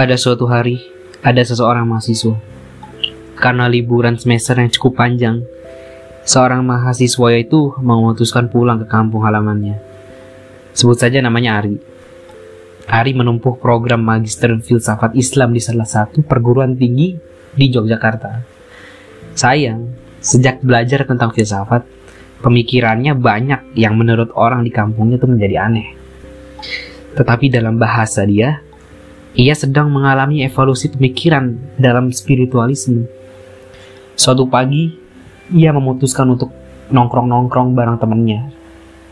Pada suatu hari, ada seseorang mahasiswa. Karena liburan semester yang cukup panjang, seorang mahasiswa itu memutuskan pulang ke kampung halamannya. Sebut saja namanya Ari. Ari menempuh program Magister Filsafat Islam di salah satu perguruan tinggi di Yogyakarta. Sayang, sejak belajar tentang filsafat, pemikirannya banyak yang menurut orang di kampungnya itu menjadi aneh. Tetapi dalam bahasa dia, ia sedang mengalami evolusi pemikiran dalam spiritualisme. Suatu pagi, ia memutuskan untuk nongkrong-nongkrong bareng temannya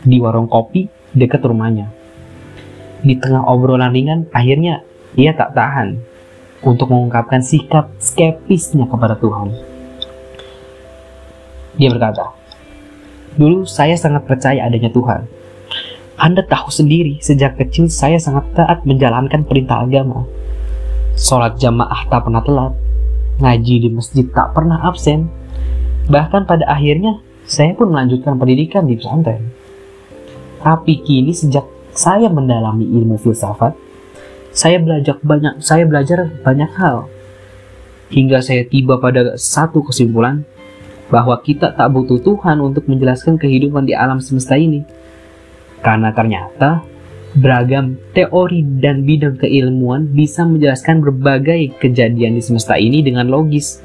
di warung kopi dekat rumahnya. Di tengah obrolan ringan, akhirnya ia tak tahan untuk mengungkapkan sikap skeptisnya kepada Tuhan. Dia berkata, Dulu saya sangat percaya adanya Tuhan. Anda tahu sendiri, sejak kecil saya sangat taat menjalankan perintah agama. Sholat jamaah tak pernah telat, ngaji di masjid tak pernah absen. Bahkan pada akhirnya, saya pun melanjutkan pendidikan di pesantren. Tapi kini sejak saya mendalami ilmu filsafat, saya belajar banyak, saya belajar banyak hal. Hingga saya tiba pada satu kesimpulan bahwa kita tak butuh Tuhan untuk menjelaskan kehidupan di alam semesta ini. Karena ternyata beragam teori dan bidang keilmuan bisa menjelaskan berbagai kejadian di semesta ini dengan logis,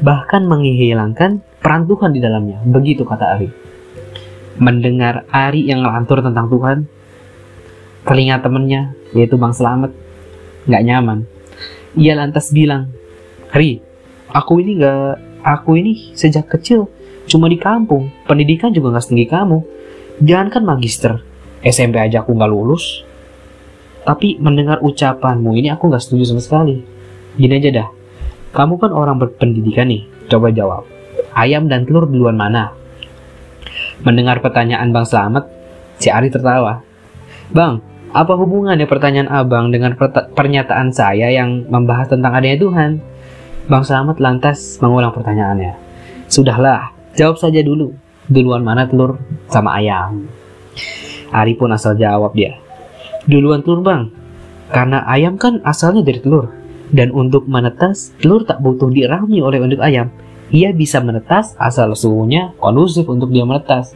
bahkan menghilangkan peran Tuhan di dalamnya. Begitu kata Ari. Mendengar Ari yang ngelantur tentang Tuhan, telinga temennya, yaitu Bang Selamat, nggak nyaman. Ia lantas bilang, Ari, aku ini nggak, aku ini sejak kecil cuma di kampung, pendidikan juga nggak setinggi kamu. Jangankan magister, SMP aja aku nggak lulus. Tapi mendengar ucapanmu ini aku nggak setuju sama sekali. Gini aja dah, kamu kan orang berpendidikan nih, coba jawab. Ayam dan telur duluan mana? Mendengar pertanyaan Bang Slamet, si Ari tertawa. Bang, apa hubungannya pertanyaan abang dengan pernyataan saya yang membahas tentang adanya Tuhan? Bang Slamet lantas mengulang pertanyaannya. Sudahlah, jawab saja dulu. Duluan mana telur sama ayam? Ari pun asal jawab dia. Duluan telur bang, karena ayam kan asalnya dari telur. Dan untuk menetas, telur tak butuh dirami oleh induk ayam ia bisa menetas asal suhunya kondusif untuk dia menetas.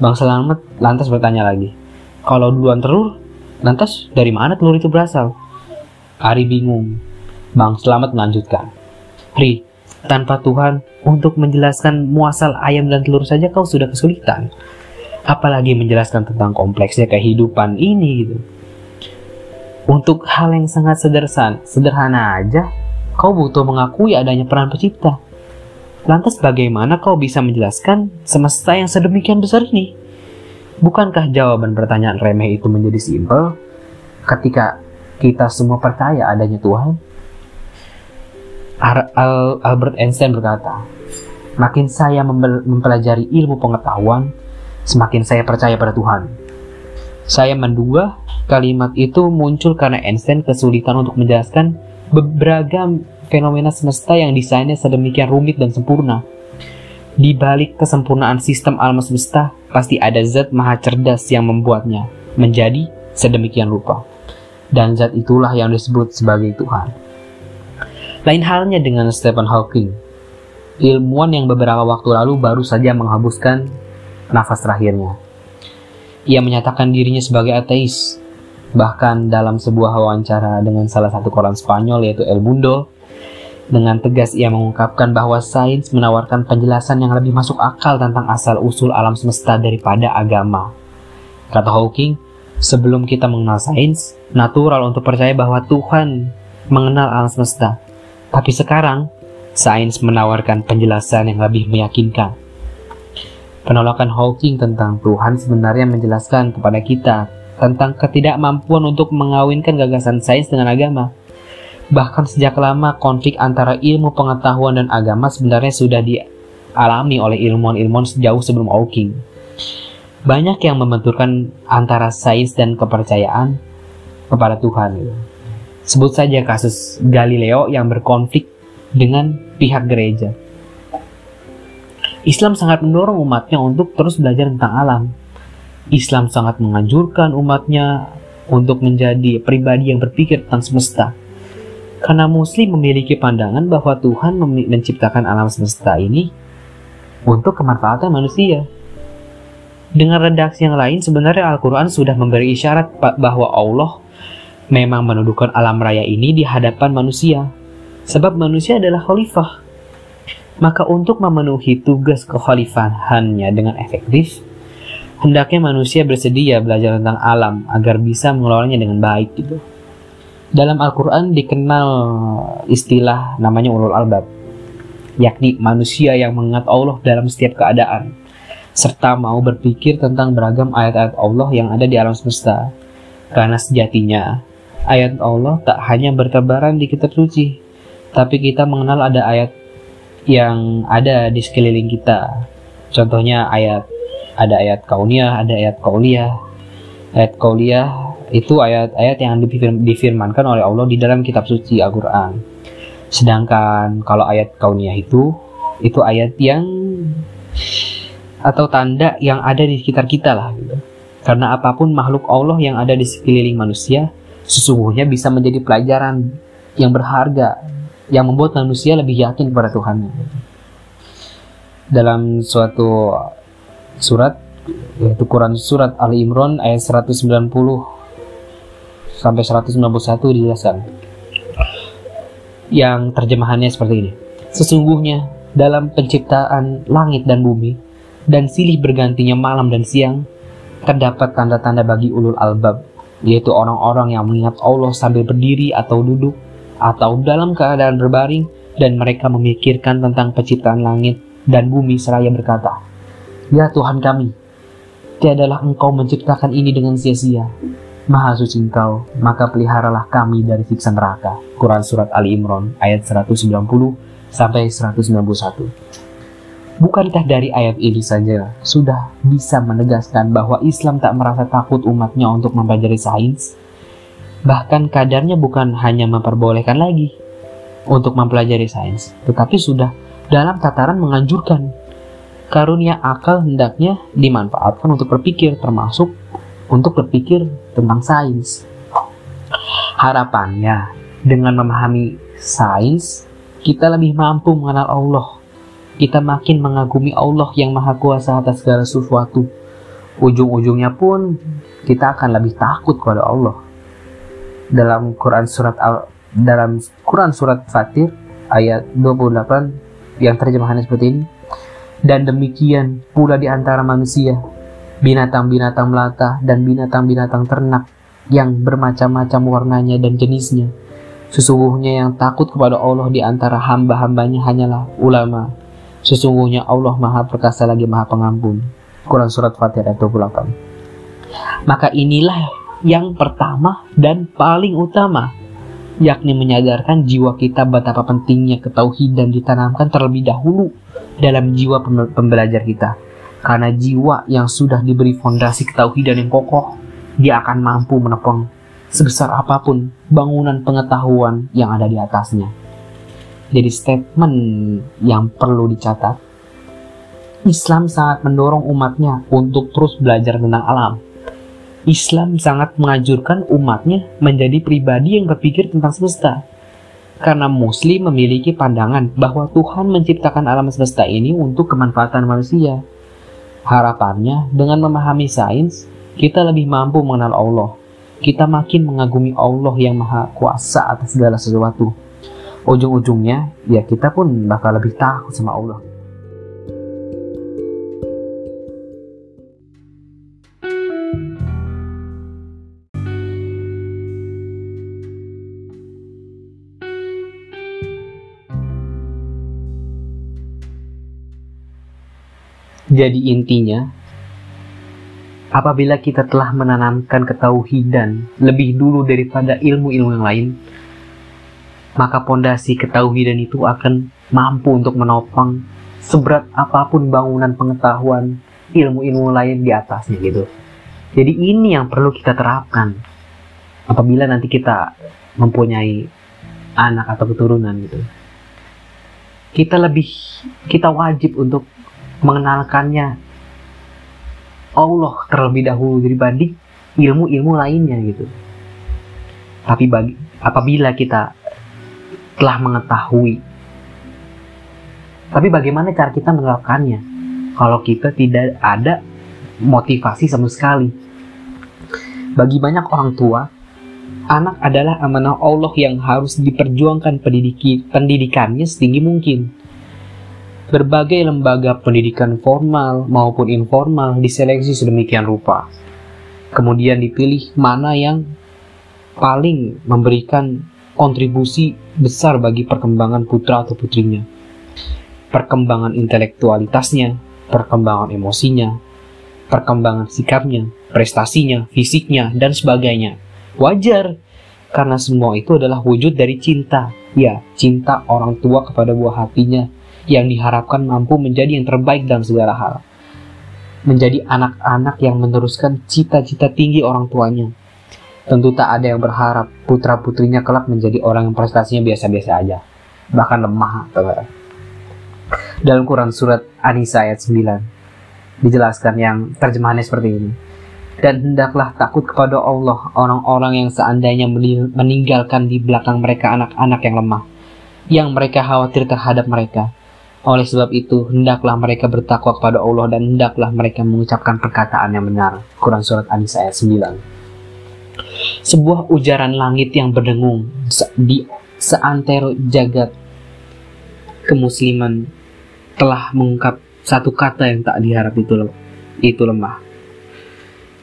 Bang Selamat lantas bertanya lagi, kalau duluan telur, lantas dari mana telur itu berasal? Ari bingung. Bang Selamat melanjutkan, Ri, tanpa Tuhan, untuk menjelaskan muasal ayam dan telur saja kau sudah kesulitan. Apalagi menjelaskan tentang kompleksnya kehidupan ini gitu. Untuk hal yang sangat sederhana, sederhana aja, kau butuh mengakui adanya peran pencipta. Lantas bagaimana kau bisa menjelaskan semesta yang sedemikian besar ini? Bukankah jawaban pertanyaan remeh itu menjadi simpel ketika kita semua percaya adanya Tuhan? Al Albert Einstein berkata, Makin saya mempelajari ilmu pengetahuan, semakin saya percaya pada Tuhan. Saya menduga kalimat itu muncul karena Einstein kesulitan untuk menjelaskan beragam fenomena semesta yang desainnya sedemikian rumit dan sempurna. Di balik kesempurnaan sistem alam semesta, pasti ada zat maha cerdas yang membuatnya menjadi sedemikian rupa. Dan zat itulah yang disebut sebagai Tuhan. Lain halnya dengan Stephen Hawking, ilmuwan yang beberapa waktu lalu baru saja menghembuskan nafas terakhirnya. Ia menyatakan dirinya sebagai ateis. Bahkan dalam sebuah wawancara dengan salah satu koran Spanyol yaitu El Mundo, dengan tegas ia mengungkapkan bahwa sains menawarkan penjelasan yang lebih masuk akal tentang asal-usul alam semesta daripada agama. Kata Hawking, sebelum kita mengenal sains, natural untuk percaya bahwa Tuhan mengenal alam semesta. Tapi sekarang, sains menawarkan penjelasan yang lebih meyakinkan. Penolakan Hawking tentang Tuhan sebenarnya menjelaskan kepada kita tentang ketidakmampuan untuk mengawinkan gagasan sains dengan agama. Bahkan sejak lama konflik antara ilmu pengetahuan dan agama sebenarnya sudah dialami oleh ilmuwan-ilmuwan sejauh sebelum Hawking. Banyak yang membenturkan antara sains dan kepercayaan kepada Tuhan. Sebut saja kasus Galileo yang berkonflik dengan pihak gereja. Islam sangat mendorong umatnya untuk terus belajar tentang alam. Islam sangat menganjurkan umatnya untuk menjadi pribadi yang berpikir tentang semesta Karena muslim memiliki pandangan bahwa Tuhan menciptakan alam semesta ini untuk kemanfaatan manusia. Dengan redaksi yang lain, sebenarnya Al-Quran sudah memberi isyarat bahwa Allah memang menundukkan alam raya ini di hadapan manusia. Sebab manusia adalah khalifah. Maka untuk memenuhi tugas kekhalifahannya dengan efektif, hendaknya manusia bersedia belajar tentang alam agar bisa mengelolanya dengan baik gitu. Dalam Al-Quran dikenal istilah namanya ulul albab, yakni manusia yang mengingat Allah dalam setiap keadaan, serta mau berpikir tentang beragam ayat-ayat Allah yang ada di alam semesta. Karena sejatinya, ayat Allah tak hanya bertebaran di kitab suci, tapi kita mengenal ada ayat yang ada di sekeliling kita. Contohnya ayat ada ayat kauniyah, ada ayat kauliah. Ayat kauliah itu ayat-ayat yang difirmankan oleh Allah di dalam kitab suci Al-Quran. Sedangkan kalau ayat kauniyah itu, itu ayat yang atau tanda yang ada di sekitar kita lah gitu. Karena apa pun makhluk Allah yang ada di sekeliling manusia, sesungguhnya bisa menjadi pelajaran yang berharga yang membuat manusia lebih yakin kepada Tuhan. Dalam suatu surat yaitu Quran surat Ali Imran ayat 190 sampai 191 dijelaskan. Yang terjemahannya seperti ini. Sesungguhnya dalam penciptaan langit dan bumi dan silih bergantinya malam dan siang terdapat tanda-tanda bagi ulul albab yaitu orang-orang yang mengingat Allah sambil berdiri atau duduk atau dalam keadaan berbaring dan mereka memikirkan tentang penciptaan langit dan bumi seraya berkata, Ya Tuhan kami, tiadalah engkau menciptakan ini dengan sia-sia, Maha suci engkau, maka peliharalah kami dari siksa neraka. Quran Surat Ali Imran ayat 190 sampai 191. Bukankah dari ayat ini saja sudah bisa menegaskan bahwa Islam tak merasa takut umatnya untuk mempelajari sains? Bahkan kadarnya bukan hanya memperbolehkan lagi untuk mempelajari sains, tetapi sudah dalam tataran menganjurkan. Karunia akal hendaknya dimanfaatkan untuk berpikir termasuk untuk berpikir tentang sains. Harapannya, dengan memahami sains, kita lebih mampu mengenal Allah. Kita makin mengagumi Allah yang Maha Kuasa atas segala sesuatu. Ujung-ujungnya pun kita akan lebih takut kepada Allah. Dalam Quran surat Al dalam Quran surat Fatir ayat 28 yang terjemahannya seperti ini. Dan demikian pula di antara manusia binatang-binatang melata, dan binatang-binatang ternak yang bermacam-macam warnanya dan jenisnya. Sesungguhnya yang takut kepada Allah di antara hamba-hambanya hanyalah ulama. Sesungguhnya Allah maha perkasa lagi maha pengampun. Quran Surat Fatih ayat 28. Maka inilah yang pertama dan paling utama, yakni menyadarkan jiwa kita betapa pentingnya ketauhidan ditanamkan terlebih dahulu dalam jiwa pembelajar kita karena jiwa yang sudah diberi fondasi ketauhidan yang kokoh, dia akan mampu menopang sebesar apa pun bangunan pengetahuan yang ada di atasnya. Jadi statement yang perlu dicatat, Islam sangat mendorong umatnya untuk terus belajar tentang alam. Islam sangat mengajurkan umatnya menjadi pribadi yang berpikir tentang semesta. Karena Muslim memiliki pandangan bahwa Tuhan menciptakan alam semesta ini untuk kemanfaatan manusia Harapannya, dengan memahami sains, kita lebih mampu mengenal Allah. Kita makin mengagumi Allah yang maha kuasa atas segala sesuatu. Ujung-ujungnya, ya kita pun bakal lebih takut sama Allah. Jadi intinya, apabila kita telah menanamkan ketauhidan lebih dulu daripada ilmu-ilmu yang lain, maka pondasi ketauhidan itu akan mampu untuk menopang seberat apa pun bangunan pengetahuan ilmu-ilmu lain di atasnya gitu. Jadi ini yang perlu kita terapkan apabila nanti kita mempunyai anak atau keturunan gitu. Kita lebih kita wajib untuk mengenalkannya Allah terlebih dahulu dibanding ilmu-ilmu lainnya gitu. Tapi bagi apabila kita telah mengetahui. Tapi bagaimana cara kita menerapkannya? Kalau kita tidak ada motivasi sama sekali. Bagi banyak orang tua, anak adalah amanah Allah yang harus diperjuangkan pendidiki, pendidikannya setinggi mungkin. Berbagai lembaga pendidikan formal maupun informal diseleksi sedemikian rupa. Kemudian dipilih mana yang paling memberikan kontribusi besar bagi perkembangan putra atau putrinya. Perkembangan intelektualitasnya, perkembangan emosinya, perkembangan sikapnya, prestasinya, fisiknya, dan sebagainya. Wajar, karena semua itu adalah wujud dari cinta. Ya, cinta orang tua kepada buah hatinya yang diharapkan mampu menjadi yang terbaik dalam segala hal. Menjadi anak-anak yang meneruskan cita-cita tinggi orang tuanya. Tentu tak ada yang berharap putra-putrinya kelak menjadi orang yang prestasinya biasa-biasa aja. Bahkan lemah. Dalam Quran Surat An-Nisa ayat 9, dijelaskan yang terjemahannya seperti ini. Dan hendaklah takut kepada Allah orang-orang yang seandainya meninggalkan di belakang mereka anak-anak yang lemah, yang mereka khawatir terhadap mereka. Oleh sebab itu, hendaklah mereka bertakwa kepada Allah dan hendaklah mereka mengucapkan perkataan yang benar. Quran Surat An-Nisa ayat 9 Sebuah ujaran langit yang berdengung di seantero jagat kemusliman telah mengungkap satu kata yang tak diharap itu itu lemah.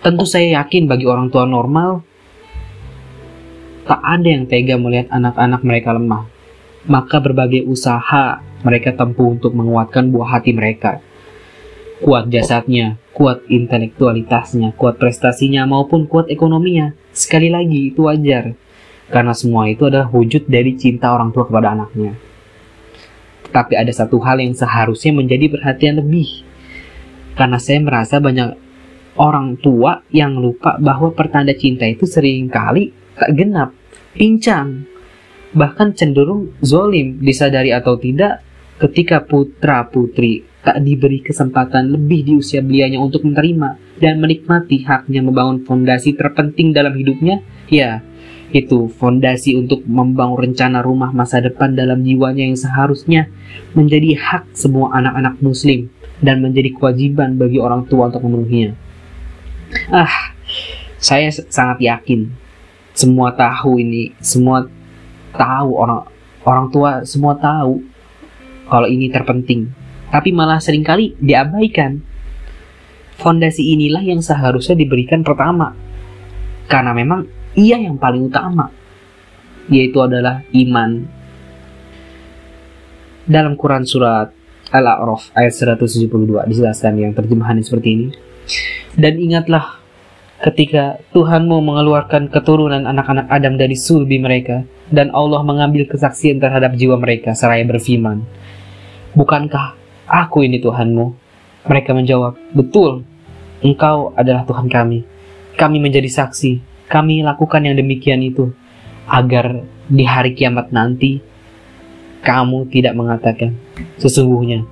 Tentu saya yakin bagi orang tua normal tak ada yang tega melihat anak-anak mereka lemah. Maka berbagai usaha mereka tempuh untuk menguatkan buah hati mereka. Kuat jasadnya, kuat intelektualitasnya, kuat prestasinya maupun kuat ekonominya. Sekali lagi itu wajar. Karena semua itu adalah wujud dari cinta orang tua kepada anaknya. Tapi ada satu hal yang seharusnya menjadi perhatian lebih. Karena saya merasa banyak orang tua yang lupa bahwa pertanda cinta itu sering kali tak genap, pincang, bahkan cenderung zolim disadari atau tidak ketika putra putri tak diberi kesempatan lebih di usia belianya untuk menerima dan menikmati haknya membangun fondasi terpenting dalam hidupnya, ya itu fondasi untuk membangun rencana rumah masa depan dalam jiwanya yang seharusnya menjadi hak semua anak-anak muslim dan menjadi kewajiban bagi orang tua untuk memenuhinya. Ah, saya sangat yakin semua tahu ini, semua tahu orang orang tua semua tahu kalau ini terpenting, tapi malah sering kali diabaikan. Fondasi inilah yang seharusnya diberikan pertama. Karena memang ia yang paling utama, yaitu adalah iman. Dalam Quran Surat Al-A'raf ayat 172 dijelaskan yang terjemahannya seperti ini. Dan ingatlah ketika Tuhanmu mengeluarkan keturunan anak-anak Adam dari sulbi mereka dan Allah mengambil kesaksian terhadap jiwa mereka seraya berfirman, Bukankah aku ini Tuhanmu? Mereka menjawab, Betul, engkau adalah Tuhan kami. Kami menjadi saksi kami lakukan yang demikian itu agar di hari kiamat nanti kamu tidak mengatakan sesungguhnya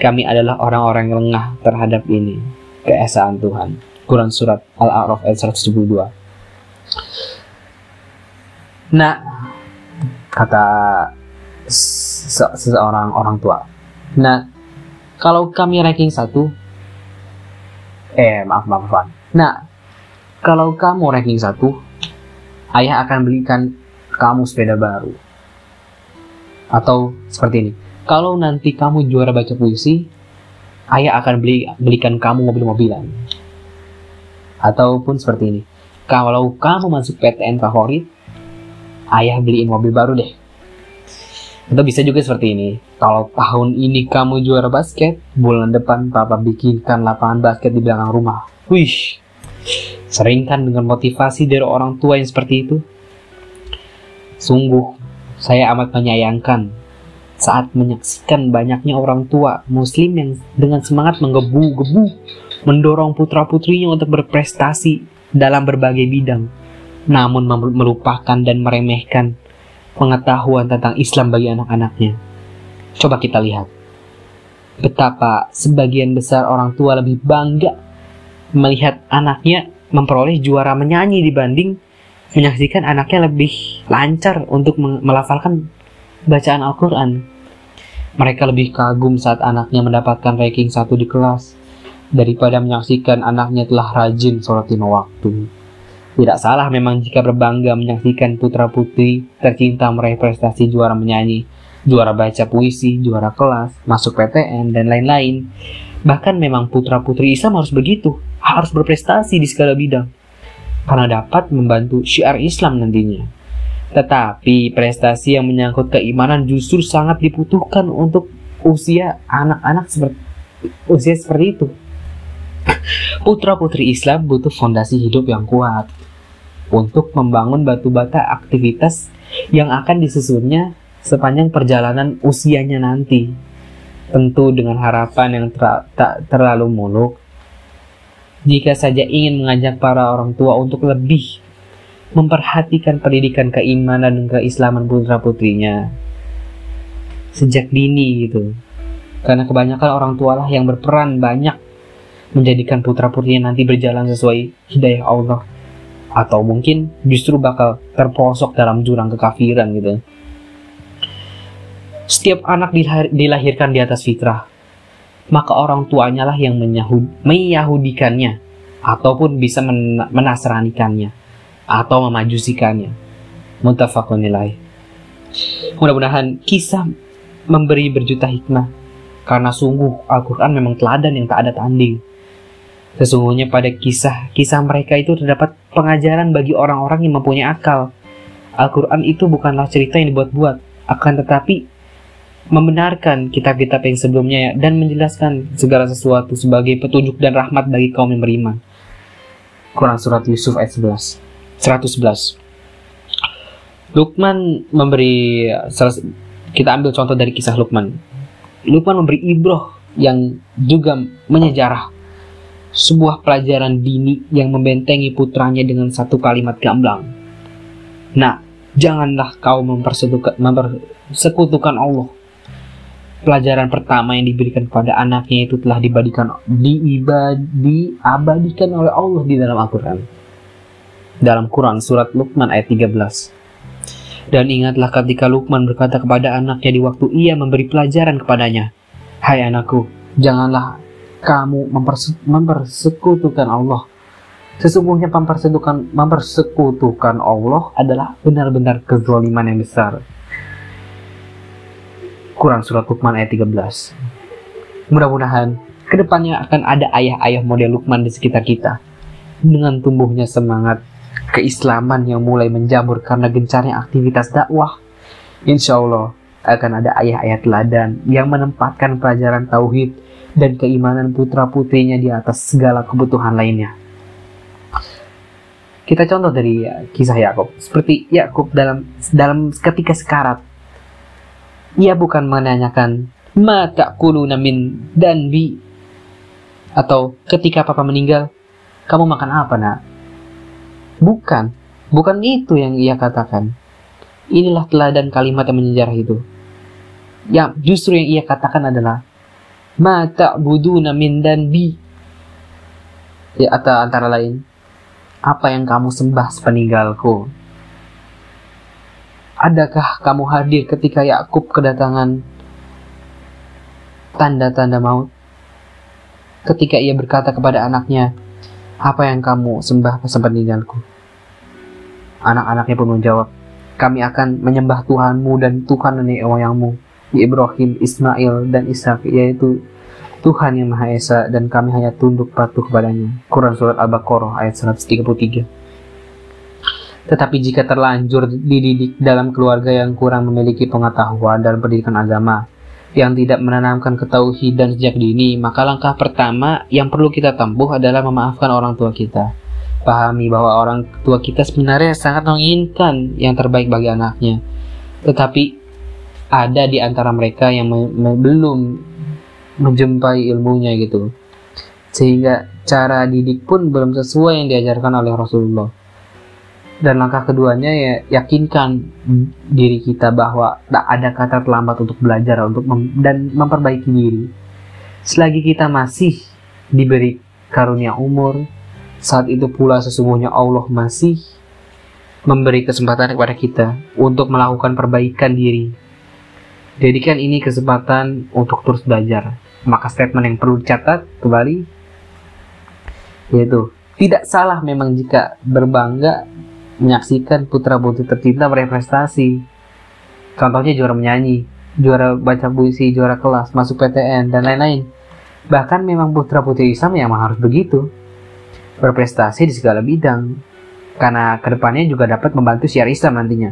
kami adalah orang-orang yang lengah terhadap ini keesaan Tuhan. Quran surat Al-A'raf ayat 172. Nah, kata seseorang orang tua. Nah, kalau kami ranking satu, eh maaf maaf maaf. Nah, kalau kamu ranking satu, ayah akan belikan kamu sepeda baru. Atau seperti ini, kalau nanti kamu juara baca puisi, ayah akan beli belikan kamu mobil-mobilan. Ataupun seperti ini, kalau kamu masuk PTN favorit, ayah beliin mobil baru deh. Atau bisa juga seperti ini, kalau tahun ini kamu juara basket, bulan depan papa bikinkan lapangan basket di belakang rumah. Wih, Sering kan dengan motivasi dari orang tua yang seperti itu? Sungguh, saya amat menyayangkan saat menyaksikan banyaknya orang tua muslim yang dengan semangat menggebu-gebu mendorong putra-putrinya untuk berprestasi dalam berbagai bidang, namun melupakan dan meremehkan pengetahuan tentang Islam bagi anak-anaknya. Coba kita lihat betapa sebagian besar orang tua lebih bangga melihat anaknya memperoleh juara menyanyi dibanding menyaksikan anaknya lebih lancar untuk melafalkan bacaan Al-Quran. Mereka lebih kagum saat anaknya mendapatkan ranking satu di kelas daripada menyaksikan anaknya telah rajin sholat lima waktu. Tidak salah memang jika berbangga menyaksikan putra-putri tercinta meraih prestasi juara menyanyi, juara baca puisi, juara kelas, masuk PTN, dan lain-lain. Bahkan memang putra-putri Islam harus begitu, harus berprestasi di segala bidang. Karena dapat membantu syiar Islam nantinya. Tetapi prestasi yang menyangkut keimanan justru sangat dibutuhkan untuk usia anak-anak seperti usia seperti itu. Putra-putri Islam butuh fondasi hidup yang kuat untuk membangun batu bata aktivitas yang akan disusunnya sepanjang perjalanan usianya nanti. Tentu dengan harapan yang ter tak terlalu muluk. Jika saja ingin mengajak para orang tua untuk lebih memperhatikan pendidikan keimanan dan keislaman putra-putrinya sejak dini gitu. Karena kebanyakan orang tua lah yang berperan banyak menjadikan putra-putrinya nanti berjalan sesuai hidayah Allah atau mungkin justru bakal terposok dalam jurang kekafiran gitu. Setiap anak dilahirkan di atas fitrah, maka orang tuanya lah yang meyahudikannya ataupun bisa men menasranikannya atau memajusikannya. Muttafaqun nilai. Mudah-mudahan kisah memberi berjuta hikmah karena sungguh Al-Quran memang teladan yang tak ada tanding Sesungguhnya pada kisah-kisah mereka itu terdapat pengajaran bagi orang-orang yang mempunyai akal. Al-Quran itu bukanlah cerita yang dibuat-buat, akan tetapi membenarkan kitab-kitab yang sebelumnya dan menjelaskan segala sesuatu sebagai petunjuk dan rahmat bagi kaum yang beriman. Quran Surat Yusuf ayat 11 111 Lukman memberi kita ambil contoh dari kisah Lukman. Lukman memberi ibroh yang juga menyejarah sebuah pelajaran dini yang membentengi putranya dengan satu kalimat gamblang. Nah, janganlah kau mempersekutukan, Allah. Pelajaran pertama yang diberikan kepada anaknya itu telah dibadikan, diibadi, abadikan oleh Allah di dalam Al-Quran. Dalam Quran surat Luqman ayat 13. Dan ingatlah ketika Luqman berkata kepada anaknya di waktu ia memberi pelajaran kepadanya, Hai anakku, janganlah kamu mempersekutukan Allah. Sesungguhnya mempersekutukan, mempersekutukan Allah adalah benar-benar kezaliman yang besar. Quran Surat Luqman ayat 13 Mudah-mudahan ke depannya akan ada ayah-ayah model Luqman di sekitar kita. Dengan tumbuhnya semangat keislaman yang mulai menjamur karena gencarnya aktivitas dakwah, insya Allah akan ada ayah-ayah teladan yang menempatkan pelajaran tauhid dan keimanan putra-putrinya di atas segala kebutuhan lainnya. Kita contoh dari ya, kisah Yakub. Seperti Yakub dalam dalam ketika sekarat, ia bukan menanyakan mata kulu namin dan bi atau ketika papa meninggal, kamu makan apa nak? Bukan, bukan itu yang ia katakan. Inilah teladan kalimat yang menyejarah itu. Yang justru yang ia katakan adalah ma ta'buduna min bi ya atau antara lain apa yang kamu sembah sepeninggalku? Adakah kamu hadir ketika Yakub kedatangan tanda-tanda maut? Ketika ia berkata kepada anaknya apa yang kamu sembah sepeninggalku? Anak-anaknya pun menjawab kami akan menyembah Tuhanmu dan Tuhan nenek moyangmu Ibrahim, Ismail, dan Ishak, yaitu Tuhan yang Maha Esa dan kami hanya tunduk patuh kepadanya. Quran Surat Al-Baqarah ayat 133 Tetapi jika terlanjur dididik dalam keluarga yang kurang memiliki pengetahuan dan pendidikan agama, yang tidak menanamkan ketauhidan sejak dini, maka langkah pertama yang perlu kita tempuh adalah memaafkan orang tua kita. Pahami bahwa orang tua kita sebenarnya sangat menginginkan yang terbaik bagi anaknya. Tetapi ada di antara mereka yang belum menjumpai ilmunya gitu. Sehingga cara didik pun belum sesuai yang diajarkan oleh Rasulullah. Dan langkah keduanya ya yakinkan diri kita bahwa tak ada kata terlambat untuk belajar untuk mem dan memperbaiki diri. Selagi kita masih diberi karunia umur saat itu pula sesungguhnya Allah masih memberi kesempatan kepada kita untuk melakukan perbaikan diri Jadikan ini kesempatan untuk terus belajar. Maka statement yang perlu dicatat kembali yaitu tidak salah memang jika berbangga menyaksikan putra putri tercinta berprestasi. Contohnya juara menyanyi, juara baca puisi, juara kelas, masuk PTN dan lain-lain. Bahkan memang putra putri Islam yang harus begitu. Berprestasi di segala bidang. Karena ke depannya juga dapat membantu siar Islam nantinya.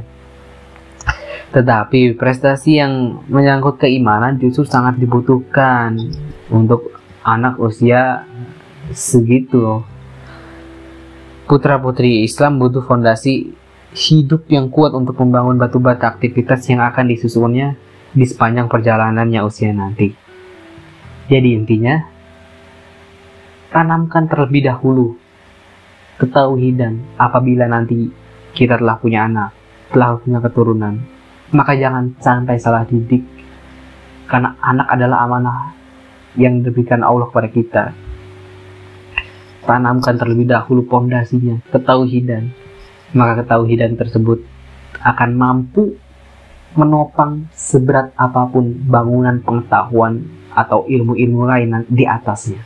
Tetapi prestasi yang menyangkut keimanan justru sangat dibutuhkan untuk anak usia segitu Putra putri Islam butuh fondasi hidup yang kuat untuk membangun batu bata aktivitas yang akan disusunnya di sepanjang perjalanannya usia nanti. Jadi intinya, tanamkan terlebih dahulu ketauhidan apabila nanti kita telah punya anak, telah punya keturunan. Maka jangan sampai salah didik, karena anak adalah amanah yang diberikan Allah kepada kita tanamkan terlebih dahulu pondasinya, ketauhidan. Maka ketauhidan tersebut akan mampu menopang seberat apa pun bangunan pengetahuan atau ilmu-ilmu lain di atasnya.